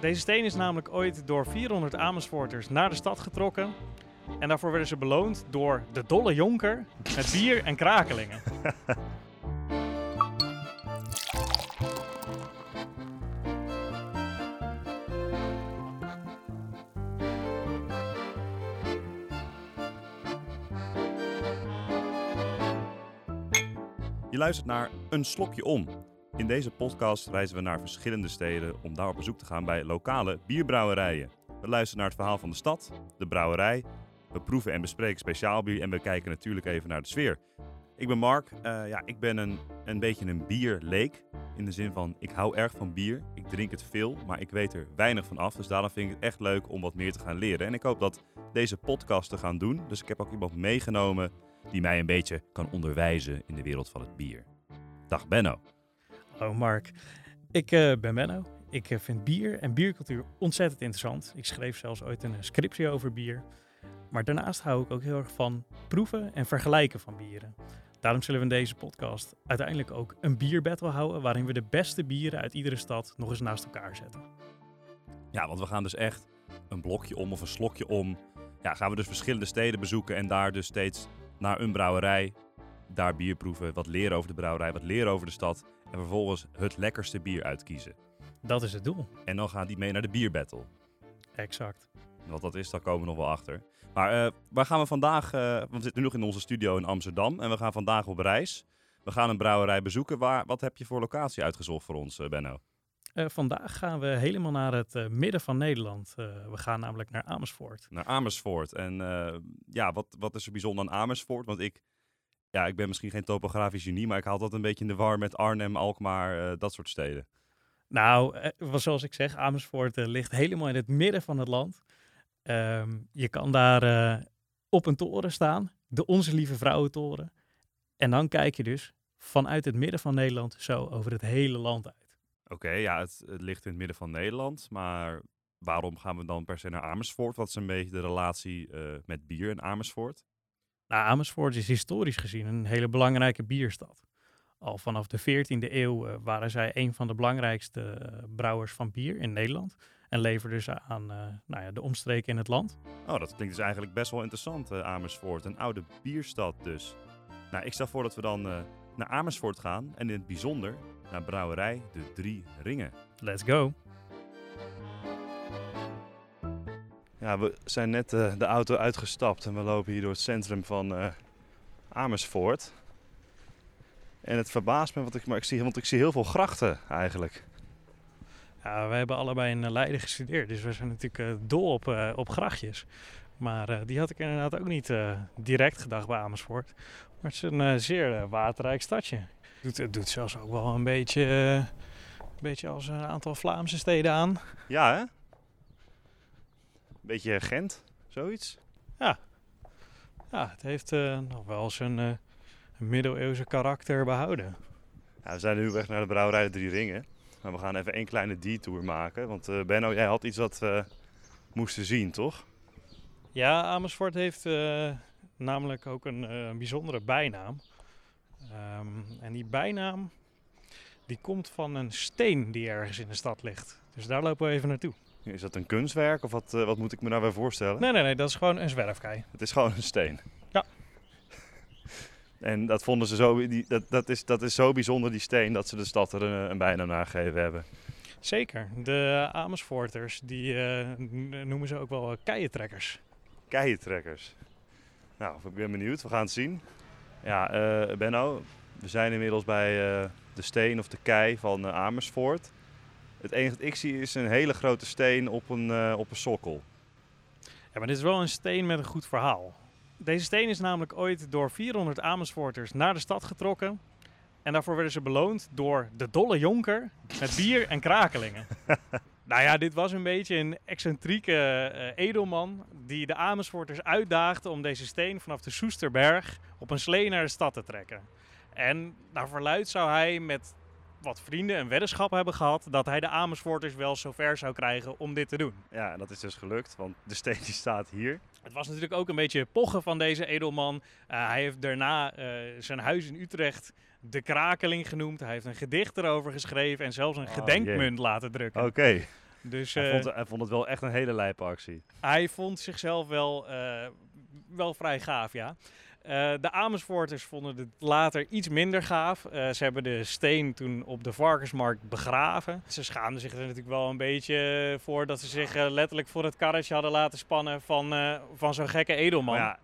Deze steen is namelijk ooit door 400 Amersfoorters naar de stad getrokken. En daarvoor werden ze beloond door de Dolle Jonker met bier en krakelingen. Je luistert naar Een Slokje Om. In deze podcast reizen we naar verschillende steden om daar op bezoek te gaan bij lokale bierbrouwerijen. We luisteren naar het verhaal van de stad, de brouwerij, we proeven en bespreken speciaal bier en we kijken natuurlijk even naar de sfeer. Ik ben Mark, Eh, ja, ik ben een, een beetje een bierleek. In de zin van, ik hou erg van bier, ik drink het veel, maar ik weet er weinig van af. Dus daarom vind ik het echt leuk om wat meer te gaan leren. En ik hoop dat deze podcast te gaan doen. Dus ik heb ook iemand meegenomen die mij een beetje kan onderwijzen in de wereld van het bier. Dag Benno. Hallo Mark, ik eh, ben Benno. Ik eh, vind bier en biercultuur ontzettend interessant. Ik schreef zelfs ooit een scriptie over bier. Maar daarnaast hou ik ook heel erg van proeven en vergelijken van bieren. Daarom zullen we in deze podcast uiteindelijk ook een bierbattle houden... waarin we de beste bieren uit iedere stad nog eens naast elkaar zetten. Ja, want we gaan dus echt een blokje om of een slokje om. Ja, gaan we dus verschillende steden bezoeken en daar dus steeds naar een brouwerij. Daar bier proeven, wat leren over de brouwerij, wat leren over de stad. En vervolgens het lekkerste bier uitkiezen. Dat is het doel. En dan gaan die mee naar de bierbattle. Exact. Wat dat is, daar komen we nog wel achter. Maar eh, waar gaan we vandaag? eh, we zitten nu nog in onze studio in Amsterdam en we gaan vandaag op reis. We gaan een brouwerij bezoeken. Waar, wat heb je voor locatie uitgezocht voor ons, eh, Benno? Vandaag gaan we helemaal naar het midden van Nederland. We gaan namelijk naar Amersfoort. Naar Amersfoort. En ja, wat, wat is er bijzonder aan Amersfoort? Want ik, ja, ik ben misschien geen topografisch genie, maar ik haal dat een beetje in de war met Arnhem, Alkmaar, eh, dat soort steden. Nou, eh, zoals ik zeg, Amersfoort eh, ligt helemaal in het midden van het land. Ehm, je kan daar op een toren staan, de Onze Lieve Vrouwentoren. En dan kijk je dus vanuit het midden van Nederland zo over het hele land uit. Oké, ja, het, het ligt in het midden van Nederland, maar waarom gaan we dan per se naar Amersfoort? Wat is een beetje de relatie met bier in Amersfoort? Nou, Amersfoort is historisch gezien een hele belangrijke bierstad. Al vanaf de 14e eeuw eh, waren zij een van de belangrijkste eh, brouwers van bier in Nederland. En leverden ze aan eh, nou ja, de omstreken in het land. Oh, dat klinkt dus eigenlijk best wel interessant, Amersfoort. Een oude bierstad dus. Nou, ik stel voor dat we dan naar Amersfoort gaan en in het bijzonder naar brouwerij De Drie Ringen. Let's go! Ja, we zijn net eh, de auto uitgestapt en we lopen hier door het centrum van eh, Amersfoort. En het verbaast me, want ik, maar ik zie, want ik zie heel veel grachten eigenlijk. Ja, wij hebben allebei in eh, Leiden gestudeerd, dus we zijn natuurlijk dol op, op grachtjes. Maar die had ik inderdaad ook niet direct gedacht bij Amersfoort. Maar het is een zeer waterrijk stadje. Het doet, het doet zelfs ook wel een beetje, een beetje als een aantal Vlaamse steden aan. Ja, hè? Beetje Gent, zoiets. Ja, het heeft eh, nog wel zijn eh, middeleeuwse karakter behouden. Ja, we zijn nu weg naar de brouwerij De Drie Ringen. Maar we gaan even één kleine detour maken. Want eh, Benno, jij had iets wat we moesten zien, toch? Ja, Amersfoort heeft namelijk ook een bijzondere bijnaam. Ehm, en die bijnaam die komt van een steen die ergens in de stad ligt. Dus daar lopen we even naartoe. Is dat een kunstwerk of wat, eh, wat moet ik me daarbij voorstellen? Nee, nee, nee, dat is gewoon een zwerfkei. Het is gewoon een steen. Ja. En dat vonden ze zo, die, dat, dat, is, dat is zo bijzonder, die steen, dat ze de stad er een, een bijnaam naar gegeven hebben. Zeker. De Amersfoorters, die eh, noemen ze ook wel uh, keientrekkers. Keientrekkers. Nou, ik ben benieuwd. We gaan het zien. Ja, eh, Benno, we zijn inmiddels bij eh, de steen of de kei van eh, Amersfoort. Het enige dat ik zie is een hele grote steen op een, eh, op een sokkel. Ja, maar dit is wel een steen met een goed verhaal. Deze steen is namelijk ooit door 400 Amersfoorters naar de stad getrokken. En daarvoor werden ze beloond door de Dolle Jonker met bier en krakelingen. nou ja, dit was een beetje een excentrieke eh, edelman die de Amersfoorters uitdaagde om deze steen vanaf de Soesterberg op een slee naar de stad te trekken. En naar verluid zou hij met wat vrienden een weddenschap hebben gehad dat hij de Amersfoorters wel zover zou krijgen om dit te doen. Ja, en dat is dus gelukt, want de steen die staat hier. Het was natuurlijk ook een beetje pochen van deze edelman. Eh, hij heeft daarna eh, zijn huis in Utrecht de Krakeling genoemd. Hij heeft een gedicht erover geschreven en zelfs een Oh, gedenkmunt laten drukken. Oké. Dus Hij eh, vond, hij vond het wel echt een hele lijpe actie. hij vond zichzelf wel, wel vrij gaaf, ja. Eh, de Amersfoorters vonden het later iets minder gaaf. Eh, ze hebben de steen toen op de varkensmarkt begraven. Ze schaamden zich er natuurlijk wel een beetje voor dat ze zich eh, letterlijk voor het karretje hadden laten spannen van, van zo'n gekke edelman. Maar ja,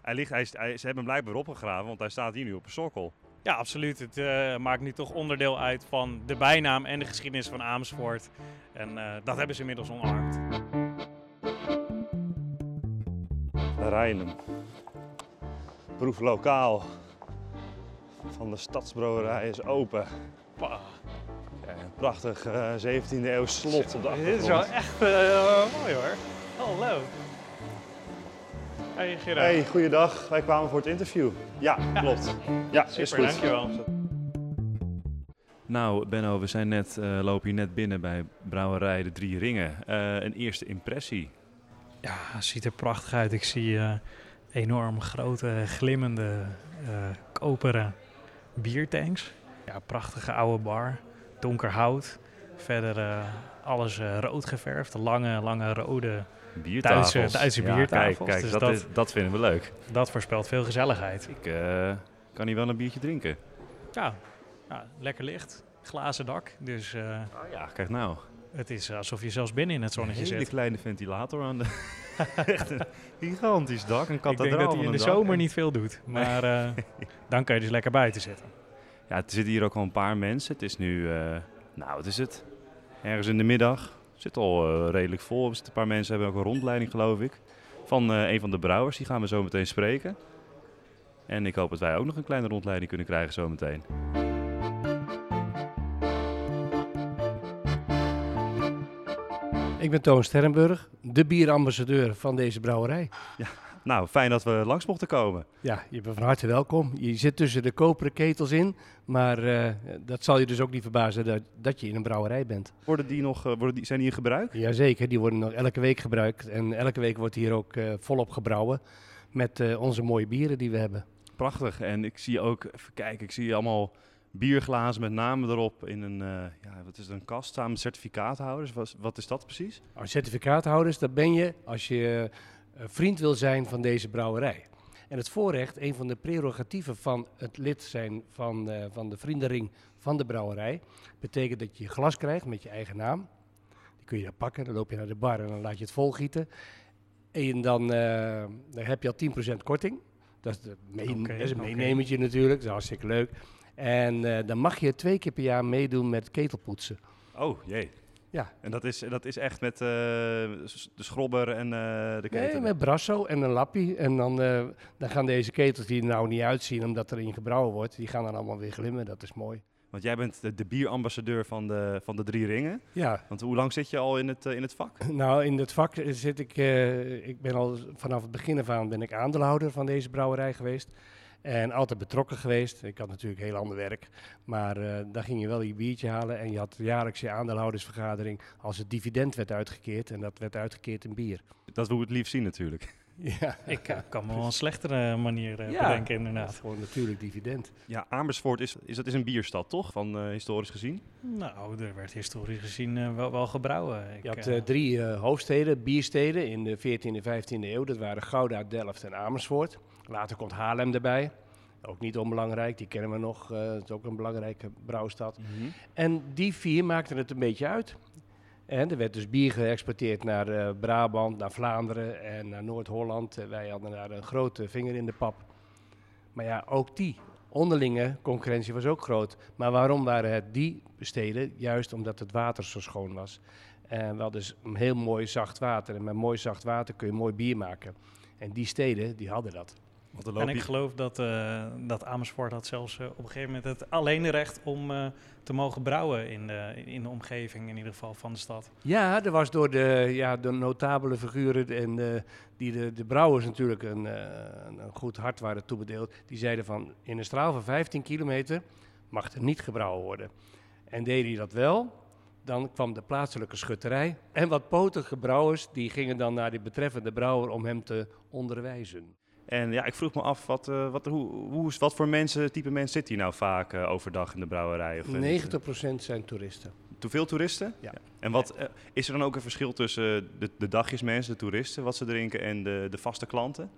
hij ligt, hij, ze hebben hem blijkbaar opgegraven, want hij staat hier nu op een sokkel. Ja, absoluut. Het maakt nu toch onderdeel uit van de bijnaam en de geschiedenis van Amersfoort. En dat hebben ze inmiddels omarmd. Rijnen. Proef lokaal van de stadsbrouwerij is open. Een prachtig eh 17e eeuw slot op de Dit is wel achtergrond. echt eh, mooi hoor. Hallo. Hey Gerard. Hey, goeiedag. Wij kwamen voor het interview. Ja, klopt. Ja, is Super, goed. dankjewel. Nou, Benno, we zijn net, eh, lopen hier net binnen bij Brouwerij De Drie Ringen. Eh, een eerste impressie. Ja, het ziet er prachtig uit. Ik zie eh, enorm grote, glimmende, eh, koperen biertanks. Ja, prachtige oude bar. Donker hout. Verder eh, alles eh, rood geverfd. Lange, lange rode. Biertafels. Duitse- Duitse Ja, biertafels, Kijk, kijk dus dat, dat- is- dat vinden we leuk. Dat voorspelt veel gezelligheid. Ik kan hier wel een biertje drinken. Ja, ja lekker licht. Glazen dak. Dus Oh ja, kijk nou. het is alsof je zelfs binnen in het zonnetje een hele zit. kleine ventilator aan de... Echt een gigantisch dak, een Ik kathedraal denk dat hij in de zomer En- niet veel doet. Maar eh, dan kan je dus lekker buiten zitten. Ja, er zitten hier ook al een paar mensen. Het is nu, eh, nou wat is het? Ergens in de middag. Het zit al eh, redelijk vol. Er zitten een paar mensen hebben ook een rondleiding geloof ik. Van een van de brouwers. Die gaan we zo meteen spreken. En ik hoop dat wij ook nog een kleine rondleiding kunnen krijgen zo meteen. Ik ben Toon Sterrenburg, de bierambassadeur van deze brouwerij. Nou, fijn dat we langs mochten komen. Ja, je bent van harte welkom. Je zit tussen de koperen ketels in, maar eh, dat zal je dus ook niet verbazen dat, dat je in een brouwerij bent. Worden die nog, eh, worden die, zijn die in gebruik? Jazeker, die worden nog elke week gebruikt en elke week wordt hier ook eh, volop gebrouwen met onze mooie bieren die we hebben. Prachtig. En ik zie ook, even kijken, ik zie allemaal bierglazen met namen erop in een, eh, ja, wat is het, een kast samen met certificaathouders. Wat, wat is dat precies? Als certificaathouders, dat ben je als je eh, vriend wil zijn van deze brouwerij. En het voorrecht, een van de prerogatieven van het lid zijn van, eh, van de vriendenring van de brouwerij, betekent dat je je glas krijgt met je eigen naam. Die kun je dan pakken, dan loop je naar de bar en dan laat je het volgieten. En dan, eh, dan heb je al 10% korting. Dat is, de mee- Oké, dat is een meenemertje natuurlijk, dat is hartstikke leuk. En eh, dan mag je twee keer per jaar meedoen met ketelpoetsen. Oh, jee. Ja. En dat is, dat is echt met eh, de schrobber en eh, de keten? Nee, met brasso en een lappie. En dan, dan gaan deze ketels die er nou niet uitzien omdat erin gebrouwen wordt, die gaan dan allemaal weer glimmen. Dat is mooi. Want jij bent de, de bierambassadeur van de, van de Drie Ringen. Ja, Want hoe lang zit je al in het, in het vak? nou in het vak zit ik, ik ben al vanaf het begin af aan ben ik aandeelhouder van deze brouwerij geweest. En altijd betrokken geweest. Ik had natuurlijk heel ander werk. Maar eh daar ging je wel je biertje halen. En je had jaarlijks je aandeelhoudersvergadering als het dividend werd uitgekeerd. En dat werd uitgekeerd in bier. Dat wil we het liefst zien natuurlijk. Ja, Ik eh, kan me wel een slechtere manier eh, Ja. bedenken inderdaad. gewoon natuurlijk dividend. Ja, Amersfoort is, is, dat is een bierstad, toch? Van eh, historisch gezien. Nou, er werd historisch gezien wel, wel gebrouwen. Ik, Je had drie eh, hoofdsteden, biersteden in de 14e en 15e eeuw. Dat waren Gouda, Delft en Amersfoort. Later komt Haarlem erbij. Ook niet onbelangrijk, die kennen we nog. eh het is ook een belangrijke brouwstad. En die vier maakten het een beetje uit. En er werd dus bier geëxporteerd naar eh, Brabant, naar Vlaanderen en naar Noord-Holland. Eh, wij hadden daar een grote vinger in de pap. Maar ja, ook die onderlinge concurrentie was ook groot. Maar waarom waren het die steden? Juist omdat het water zo schoon was. En we hadden dus heel mooi zacht water. En met mooi zacht water kun je mooi bier maken. En die steden, die hadden dat. Want en ik je... geloof dat, eh, dat Amersfoort had zelfs eh, op een gegeven moment het alleen recht om eh, te mogen brouwen in de, in de omgeving, in ieder geval van de stad. Ja, er was door de, ja, de notabele figuren en eh, die de, de brouwers natuurlijk een, eh, een een goed hart waren toebedeeld. Die zeiden van in een straal van 15 kilometer mag er niet gebrouwen worden. En deden die dat wel, dan kwam de plaatselijke schutterij. En wat potige brouwers, die gingen dan naar die betreffende brouwer om hem te onderwijzen. En ja, ik vroeg me af, wat, eh, wat, hoe, hoe wat voor mensen, type mensen zit hier nou vaak eh, overdag in de brouwerij? Of, eh, 90% zijn toeristen. te veel toeristen? Ja. En wat, eh, is er dan ook een verschil tussen de, de dagjesmensen, de toeristen, wat ze drinken, en de, de vaste klanten?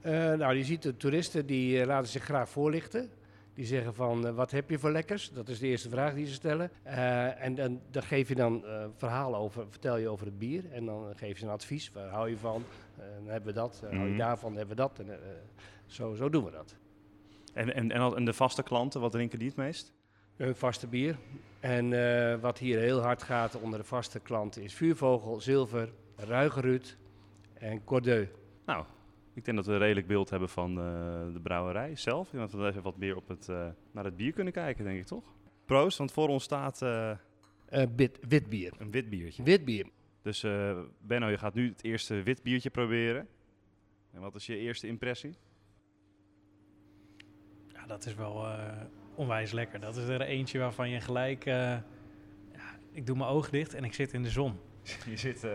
Eh, nou, je ziet de toeristen die eh, laten zich graag voorlichten. Die zeggen van, eh, wat heb je voor lekkers? Dat is de eerste vraag die ze stellen. Eh, en dan, dan geef je dan eh verhalen over, vertel je over het bier. En dan geef je een advies, waar hou je van? Eh, dan hebben we dat, hou je Mhm. daarvan, hebben we dat. En, zo, zo doen we dat. En, en, en, de vaste klanten, wat drinken die het meest? Een vaste bier. En wat hier heel hard gaat onder de vaste klanten is vuurvogel, zilver, ruigeruut en cordeu. Nou, ik denk dat we een redelijk beeld hebben van eh, de brouwerij zelf. Ik denk dat we even wat meer op het, eh, naar het bier kunnen kijken, denk ik toch? Proost, want voor ons staat eh, Eh, bit, wit bier. een wit biertje. Wit bier. Dus eh, Benno, je gaat nu het eerste wit biertje proberen. En wat is je eerste impressie? Ja, dat is wel eh, onwijs lekker. Dat is er eentje waarvan je gelijk... eh, ja, ik doe mijn ogen dicht en ik zit in de zon. Je zit eh,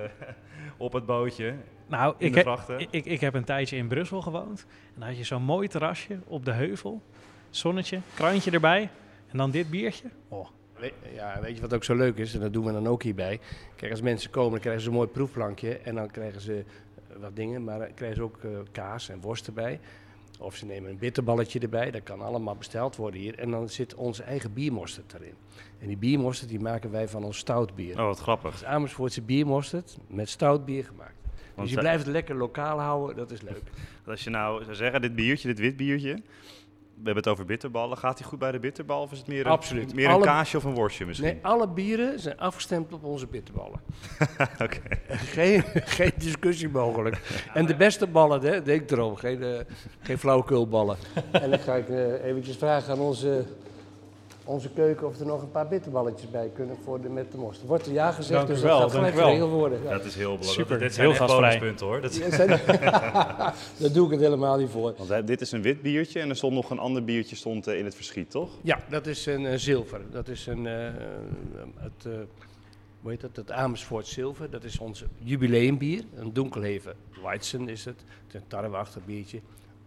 op het bootje Nou, in ik de heb, vrachten. ik, ik, ik heb een tijdje in Brussel gewoond. En dan had je zo'n mooi terrasje op de heuvel. Zonnetje, krantje erbij. En dan dit biertje. Oh, We- Ja, weet je wat ook zo leuk is? En dat doen we dan ook hierbij. Kijk, als mensen komen, dan krijgen ze een mooi proefplankje. En dan krijgen ze eh, wat dingen, maar dan krijgen ze ook eh, kaas en worst erbij. Of ze nemen een bitterballetje erbij. Dat kan allemaal besteld worden hier. En dan zit onze eigen biermosterd erin. En die biermosterd die maken wij van ons stout bier. Oh, wat grappig. Is Amersfoortse biermosterd met stout bier gemaakt. Want dus je eh, blijft het lekker lokaal houden, dat is leuk. als je nou zou zeggen, dit biertje, dit wit biertje... We hebben het over bitterballen. Gaat hij goed bij de bitterbal of is het meer een, Absoluut. meer een Alle- kaasje of een worstje misschien? Nee, alle bieren zijn afgestemd op onze bitterballen. Oké. Geen, geen discussie mogelijk. En de beste ballen, hè, denk erom, geen, eh geen flauwekulballen. en dan ga ik eh, eventjes vragen aan onze, onze keuken of er nog een paar bitterballetjes bij kunnen voor de, met de most. Er wordt er ja gezegd, Dank dus wel, dat gaat gelijk geregeld worden. Ja. Dat is heel belangrijk. Super, Dit zijn heel echt bonuspunten hoor. Dat, Ja, zijn- Daar doe ik het helemaal niet voor. want dit is een wit biertje en er stond nog een ander biertje stond, eh, in het verschiet, toch? Ja, dat is een zilver. Dat is een, eh, het, eh, hoe heet dat? Het Amersfoort zilver. Dat is ons jubileumbier. Een donkelheven Weizen is het. Een tarweachtig biertje.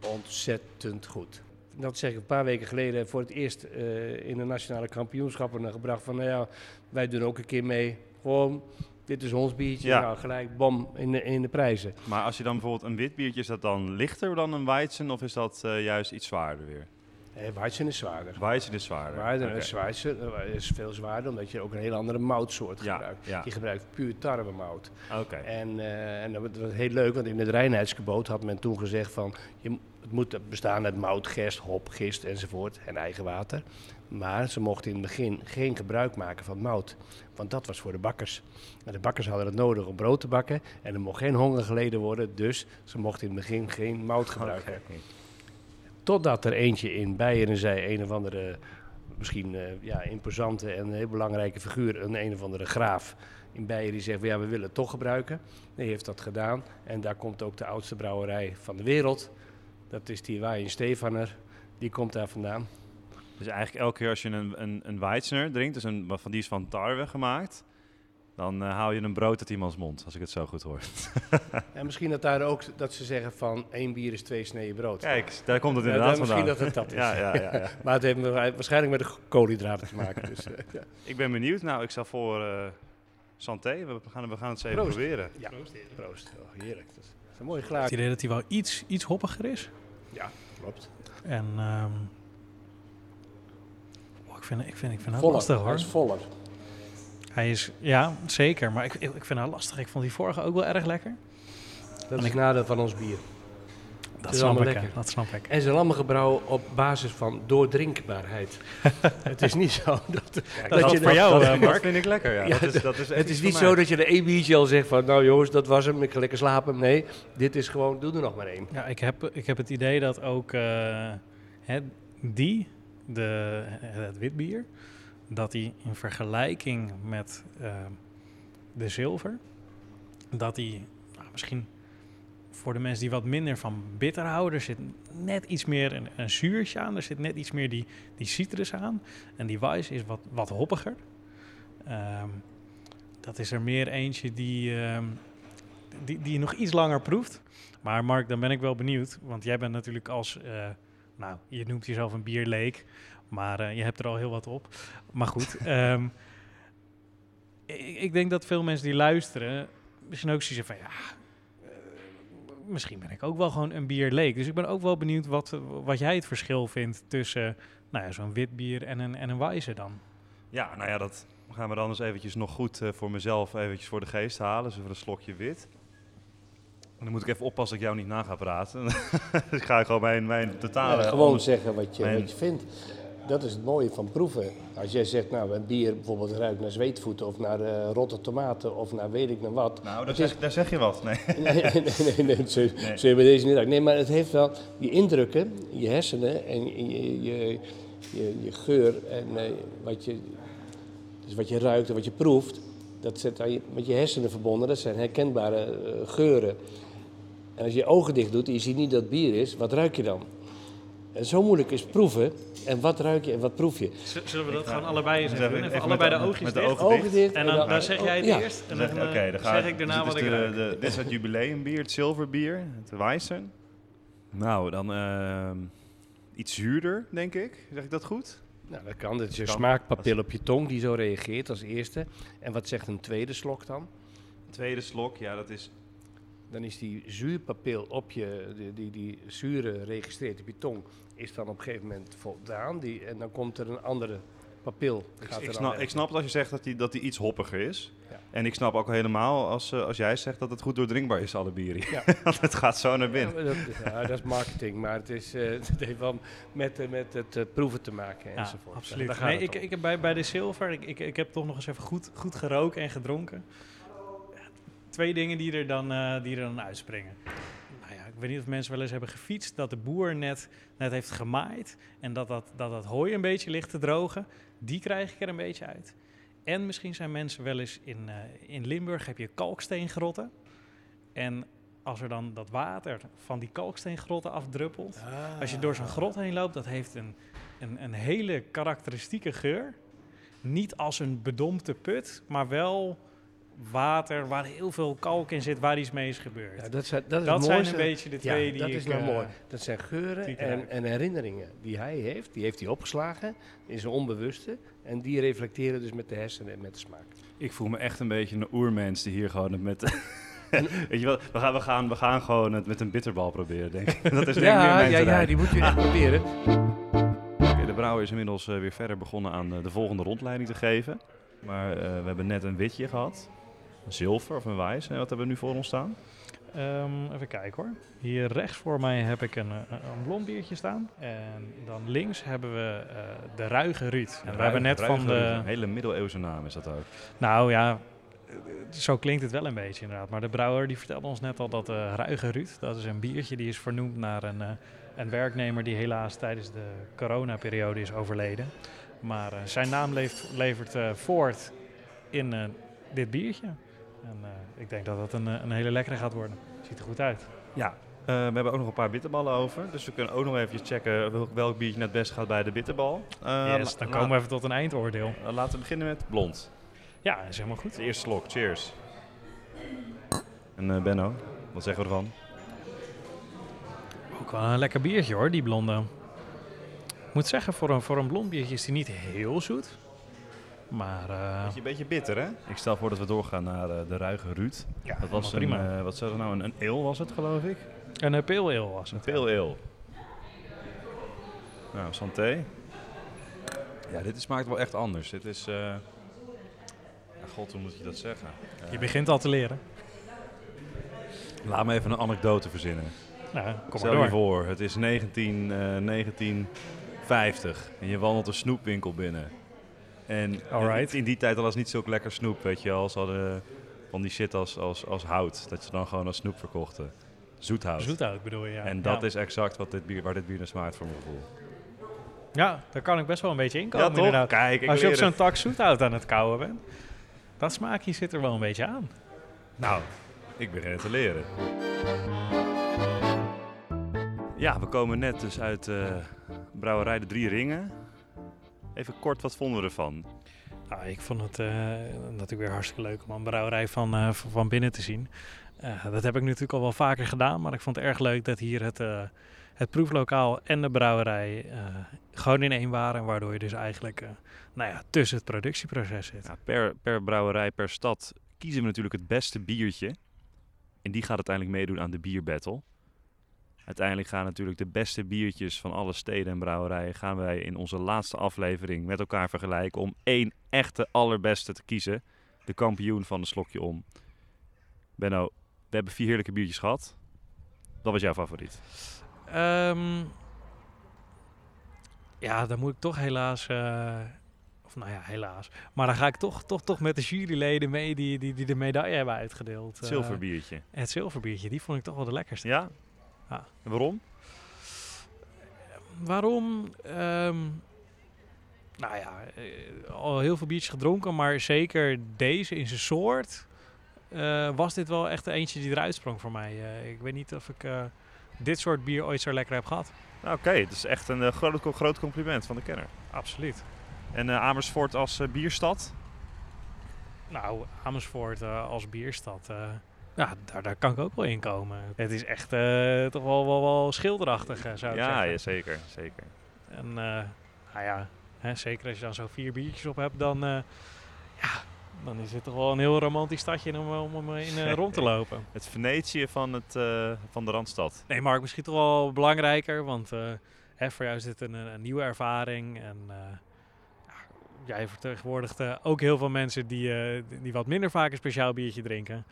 Ontzettend goed. Dat zeg ik een paar weken geleden voor het eerst eh, in de nationale kampioenschappen gebracht. Van nou ja, wij doen ook een keer mee. Gewoon, dit is ons biertje. Ja. Nou, gelijk bom in de, in de prijzen. Maar als je dan bijvoorbeeld een wit biertje, is dat dan lichter dan een Weizen of is dat eh, juist iets zwaarder weer? Eh, Weizen is zwaarder. Weizen is zwaarder. Is Weizen eh, is veel zwaarder, omdat je ook een hele andere moutsoort Ja, gebruikt. ja. Je gebruikt puur tarwemout. Oké. En, eh, en dat was- heel leuk, want in het reinheidsgebod had men toen gezegd van... Je, het moet bestaan uit mout, gerst, hop, gist enzovoort en eigen water. Maar ze mochten in het begin geen gebruik maken van mout. Want dat was voor de bakkers. En de bakkers hadden het nodig om brood te bakken. En er mocht geen honger geleden worden, dus ze mochten in het begin geen mout gebruiken. Totdat er eentje in Beieren zei, een of andere, misschien eh, ja, imposante en heel belangrijke figuur, een een of andere graaf in Beieren, die zegt, ja, we willen het toch gebruiken. Die heeft dat gedaan. En daar komt ook de oudste brouwerij van de wereld. Dat is die Waaien Stefaner. Die komt daar vandaan. Dus eigenlijk elke keer als je een, een, een Weizener drinkt, dus een, van die is van tarwe gemaakt, dan eh, haal je een brood uit iemands mond, als ik het zo goed hoor. En misschien dat daar ook, dat ze zeggen van, één bier is twee sneden brood. Kijk, daar komt het Ja, inderdaad dan vandaan. misschien dat het dat is. Ja, ja, ja, ja. Maar het heeft waarschijnlijk met de koolhydraten te maken. Dus, eh, ja. Ik ben benieuwd. Nou, ik stel voor eh Santé. We gaan, we gaan het eens even Proost. proberen. Ja, proost. Oh, heerlijk. Dat is, dat een mooi het glaas. idee dat hij wel iets, iets hoppiger is. Ja, klopt. En ehm, oh, ik, vind, ik, vind, ik vind het Voller. lastig Hij hoor. is voller. Hij is, ja, zeker. Maar ik, ik, vind het lastig. Ik vond die vorige ook wel erg lekker. Dat En is ik- nadeel van ons bier. Dat is allemaal lekker. Dat snap ik. En ze zijn allemaal gebrouwen op basis van doordrinkbaarheid. het is niet zo dat, dat, je... voor jou, dat, eh, Mark. dat vind ik lekker, ja. Ja, dat is, dat is het is niet zo dat je één biertje al zegt van... Nou jongens, dat was hem, ik ga lekker slapen. Nee, dit is gewoon, doe er nog maar één. Ja, ik heb, ik heb het idee dat ook eh, hè, die, de, het witbier, dat die in vergelijking met eh, de zilver, dat die nou, misschien voor de mensen die wat minder van bitter houden, er zit net iets meer een, een zuurtje aan, er zit net iets meer die, die citrus aan. En die Weiss is wat, wat hoppiger. Ehm, dat is er meer eentje die, ehm, die, die nog iets langer proeft. Maar Mark, dan ben ik wel benieuwd. Want jij bent natuurlijk als... eh, nou, je noemt jezelf een bierleek. Maar eh, je hebt er al heel wat op. Maar goed. ehm, ik denk dat veel mensen die luisteren misschien ook zoiets van ja, eh, misschien ben ik ook wel gewoon een bier leek. Dus ik ben ook wel benieuwd wat, wat jij het verschil vindt tussen nou ja, zo'n wit bier en een, en een wijze dan. Ja, nou ja, dat gaan we dan eens eventjes nog goed eh, voor mezelf eventjes voor de geest halen. Dus even een slokje wit. En dan moet ik even oppassen dat ik jou niet na ga praten. dus ik ga gewoon mijn, mijn totale... Ja, gewoon zeggen wat je, mijn- wat je vindt. Dat is het mooie van proeven. Als jij zegt, nou, een bier bijvoorbeeld ruikt naar zweetvoeten of naar eh, rotte tomaten of naar weet ik naar wat. Nou, daar is- zeg, daar zeg je wat. Nee. Nee, nee, nee, nee, zo, Nee. zo we deze niet uit. Nee, maar het heeft wel die indrukken, je hersenen en je, je, je, je geur en eh, wat, je, dus wat je ruikt en wat je proeft, dat zit aan je, met je hersenen verbonden. Dat zijn herkenbare eh, geuren. En als je je ogen dicht doet en je ziet niet dat bier is, wat ruik je dan? En zo moeilijk is proeven. En wat ruik je en wat proef je? Z- Zullen we dat Ik ga- gewoon allebei eens even doen? even Even met allebei de- de oogjes met de dicht. ogen Ogen dicht. En dan, dan zeg jij het ja. eerst en Dan dan, zeg- Oké, dan ga zeg ik daarna dus wat dit ik is de, de, Dit is het jubileumbier, het zilverbier, het Weissen. Nou, dan ehm, iets zuurder, denk ik. Zeg ik dat goed? Nou, dat kan. Dat is een Kan. smaakpapil op je tong die zo reageert als eerste. En wat zegt een tweede slok dan? Tweede slok, ja, dat is... Dan is die zuurpapil op je, die, die, die zure registreert op je tong, is dan op een gegeven moment voldaan. Die, en dan komt er een andere papil. Ik, Gaat ik snap, ik snap het als je zegt dat die, dat die iets hoppiger is. Ja. En ik snap ook helemaal als, eh, als jij zegt dat het goed doordringbaar is, alle bieren. Ja. Want het gaat zo naar binnen. dat, ja, dat is marketing, maar het, is, eh, het heeft wel met, eh, met het proeven te maken Ja, enzovoort. absoluut. Nee, ik, om. ik heb bij, bij de zilver, ik, ik, ik heb toch nog eens even goed, goed geroken en gedronken. Twee dingen die er dan, eh, die er dan uitspringen. Nou ja, ik weet niet of mensen wel eens hebben gefietst, dat de boer net, net heeft gemaaid en dat dat, dat dat hooi een beetje ligt te drogen. Die krijg ik er een beetje uit. En misschien zijn mensen wel eens in, eh, in Limburg, heb je kalksteengrotten. En als er dan dat water van die kalksteengrotten afdruppelt, als je door zo'n grot heen loopt, dat heeft een, een, een hele karakteristieke geur. Niet als een bedompte put, maar wel water waar heel veel kalk in zit, waar iets mee is gebeurd. Ja, dat zijn, dat is dat zijn een beetje de twee ja, die dat ik... is nou mooi. Dat zijn geuren en, en herinneringen die hij heeft. Die heeft hij opgeslagen in zijn onbewuste. En die reflecteren dus met de hersenen en met de smaak. Ik voel me echt een beetje een oermens die hier gewoon het met... Weet je wel, we gaan, we, gaan, we gaan gewoon het met een bitterbal proberen, denk ik. Dat is denk ik meer Ja, mijn ja, ja, die moet je echt proberen. Oké, de brouwer is inmiddels eh, weer verder begonnen aan eh, de volgende rondleiding te geven. Maar eh, we hebben net een witje gehad. Zilver of een wijs. En wat hebben we nu voor ons staan? Ehm, even kijken hoor. Hier rechts voor mij heb ik een, eh, een blond biertje staan. En dan links hebben we eh, de Ruige Ruud. En we hebben net van de... Een hele middeleeuwse naam is dat ook. Nou ja, eh, zo klinkt het wel een beetje inderdaad. Maar de brouwer die vertelde ons net al dat de Ruige Ruud, dat is een biertje die is vernoemd naar een, een werknemer die helaas tijdens de coronaperiode is overleden. Maar zijn naam leeft, levert voort in dit biertje. En eh, ik denk dat dat een, eh, een hele lekkere gaat worden. Ziet er goed uit. Ja. Eh, we hebben ook nog een paar bitterballen over. Dus we kunnen ook nog even checken welk, welk biertje net best gaat bij de bitterbal. Yes, dan komen we even tot een eindoordeel. la- laten we beginnen met blond. Ja, is helemaal goed. De eerste slok. Cheers. En Benno, wat zeggen we ervan? Ook wel een lekker biertje hoor, die blonde. Ik moet zeggen, voor een, voor een blond biertje is die niet heel zoet. Maar eh, Beetje, beetje bitter, hè? Ik stel voor dat we doorgaan naar eh, de ruige Ruud. ja, Dat was een, prima. eh, wat zou nou, een, een ale was het, geloof ik? een uh, pale ale was Een het. pale ale. Nou, santé. Ja, dit smaakt wel echt anders. Dit is... eh, ja, God, hoe moet je dat zeggen? Je begint al te leren. Laat me even een anekdote verzinnen. Nou, kom maar Stel je door. voor, het is 19, eh, 1950 en je wandelt een snoepwinkel binnen. En Alright. in die tijd al was niet zulk lekker snoep, weet je wel. Ze hadden van die shit als, als, als hout, dat ze dan gewoon als snoep verkochten. Zoethout. Zoethout bedoel je, ja. En dat ja. is exact wat dit bier, waar dit bier naar smaakt voor mijn gevoel. Ja, daar kan ik best wel een beetje in komen inderdaad. Kijk, Als je op zo'n tak zoethout aan het kouwen bent. Dat smaakje zit er wel een beetje aan. Nou, ik begin het te leren. Ja, we komen net dus uit eh brouwerij De Drie Ringen. Even kort, wat vonden we ervan? Nou, ik vond het eh, natuurlijk weer hartstikke leuk om een brouwerij van, eh, van binnen te zien. Eh, dat heb ik natuurlijk al wel vaker gedaan, maar ik vond het erg leuk dat hier het, eh, het proeflokaal en de brouwerij eh, gewoon in één waren. Waardoor je dus eigenlijk eh, nou ja, tussen het productieproces zit. Ja, per, per brouwerij, per stad kiezen we natuurlijk het beste biertje. En die gaat uiteindelijk meedoen aan de bierbattle. Uiteindelijk gaan natuurlijk de beste biertjes van alle steden en brouwerijen... gaan wij in onze laatste aflevering met elkaar vergelijken... om één echte allerbeste te kiezen. De kampioen van de slokje om. Benno, we hebben vier heerlijke biertjes gehad. Wat was jouw favoriet? Ehm, ja, dan moet ik toch helaas... eh, of nou ja, helaas. Maar dan ga ik toch, toch, toch met de juryleden mee die, die, die de medaille hebben uitgedeeld. Het Eh, zilverbiertje. het zilverbiertje, die vond ik toch wel de lekkerste. Ja? Ja. En waarom? Waarom? Ehm, nou ja, eh, al heel veel biertjes gedronken, maar zeker deze in zijn soort eh, was dit wel echt eentje die eruit sprong voor mij. Eh, ik weet niet of ik dit soort bier ooit zo lekker heb gehad. Nou, Oké, het is echt een groot, groot compliment van de kenner. Absoluut. En Amersfoort als bierstad? Nou, Amersfoort als bierstad, ja, daar, daar kan ik ook wel in komen. Het is echt eh, toch wel, wel, wel schilderachtig, eh, zou ik Ja, zeggen. ja, zeker, zeker. En eh, nou ja, hè, zeker als je dan zo vier biertjes op hebt, dan, ja, dan is het toch wel een heel romantisch stadje om, om, om in rond te lopen. Het Venetië van, het, van de Randstad. Nee, Mark, misschien toch wel belangrijker, want hè, voor jou is dit een, een, nieuwe ervaring. En jij vertegenwoordigt ook heel veel mensen die, die wat minder vaak een speciaal biertje drinken.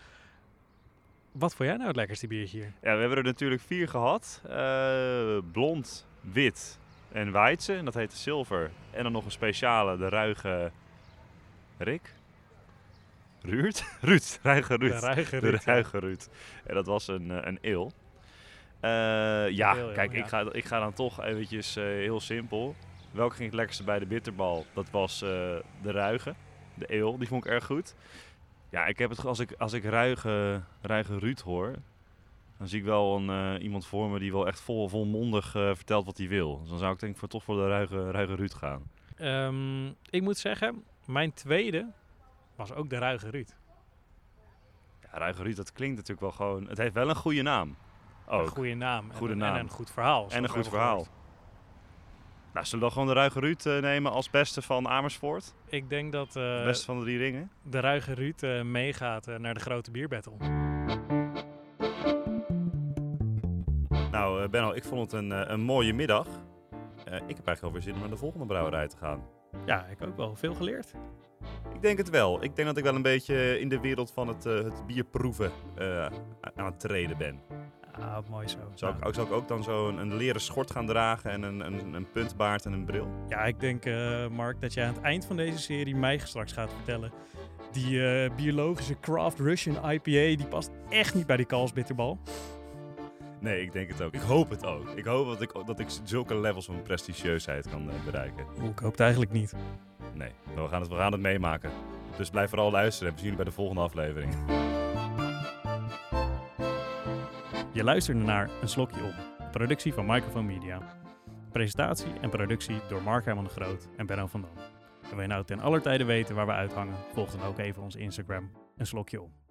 Wat vond jij nou het lekkerste biertje hier? Ja, we hebben er natuurlijk vier gehad. Eh, blond, wit en weidse. En dat heette zilver. En dan nog een speciale, de ruige... Rick? Ruurt? Ruud. Ruige Ruud. De ruige De Ruud, ja. ruige Ruud. En dat was een, eh, een eel. Eh, ja, eel, ja, kijk, ja. Ik, ga, ik ga dan toch eventjes heel simpel. Welke ging het lekkerste bij de bitterbal? Dat was de ruige. De eel, die vond ik erg goed. Ja, ik heb het, als ik, als ik ruige, ruige Ruud hoor, dan zie ik wel een, eh, iemand voor me die wel echt vol, volmondig eh, vertelt wat hij wil. Dus dan zou ik denk ik voor, toch voor de ruige, ruige Ruud gaan. Ehm, ik moet zeggen, mijn tweede was ook de ruige Ruud. Ja, ruige Ruud, dat klinkt natuurlijk wel gewoon... Het heeft wel een goede naam. Ook. Een goede naam. Goede en, naam. En een goed verhaal. En een goed verhaal. gehoord. Nou, zullen we dan gewoon de Ruige Ruud eh, nemen als beste van Amersfoort? Ik denk dat De eh, beste van de drie ringen? de ruige Ruud eh, meegaat naar de grote bierbattle. Nou, eh, Benno, ik vond het een, eh, een mooie middag. Eh, ik heb eigenlijk alweer zin om naar de volgende brouwerij te gaan. Ja, ik ook wel veel geleerd. Ik denk het wel. Ik denk dat ik wel een beetje in de wereld van het, eh, het bierproeven eh, aan het treden ben. Ah, mooi zo. Zou ik, zou ik ook dan zo een, een leren schort gaan dragen en een, een, een puntbaard en een bril? Ja, ik denk, eh, Mark, dat jij aan het eind van deze serie mij straks gaat vertellen. Die eh, biologische Craft Russian IPA, die past echt niet bij die Kalsbitterbal. Nee, ik denk het ook. Ik hoop het ook. Ik hoop dat ik, dat ik zulke levels van prestigieusheid kan eh, bereiken. Oeh, ik hoop het eigenlijk niet. Nee, we gaan het, we gaan het meemaken. Dus blijf vooral luisteren en we zien jullie bij de volgende aflevering. Je luisterde naar Een Slokje Om, productie van Microphone Media. Presentatie en productie door Mark Herman de Groot en Benno van Dam. En wil je nou ten aller tijde weten waar we uithangen, volg dan ook even onze Instagram Een Slokje Om.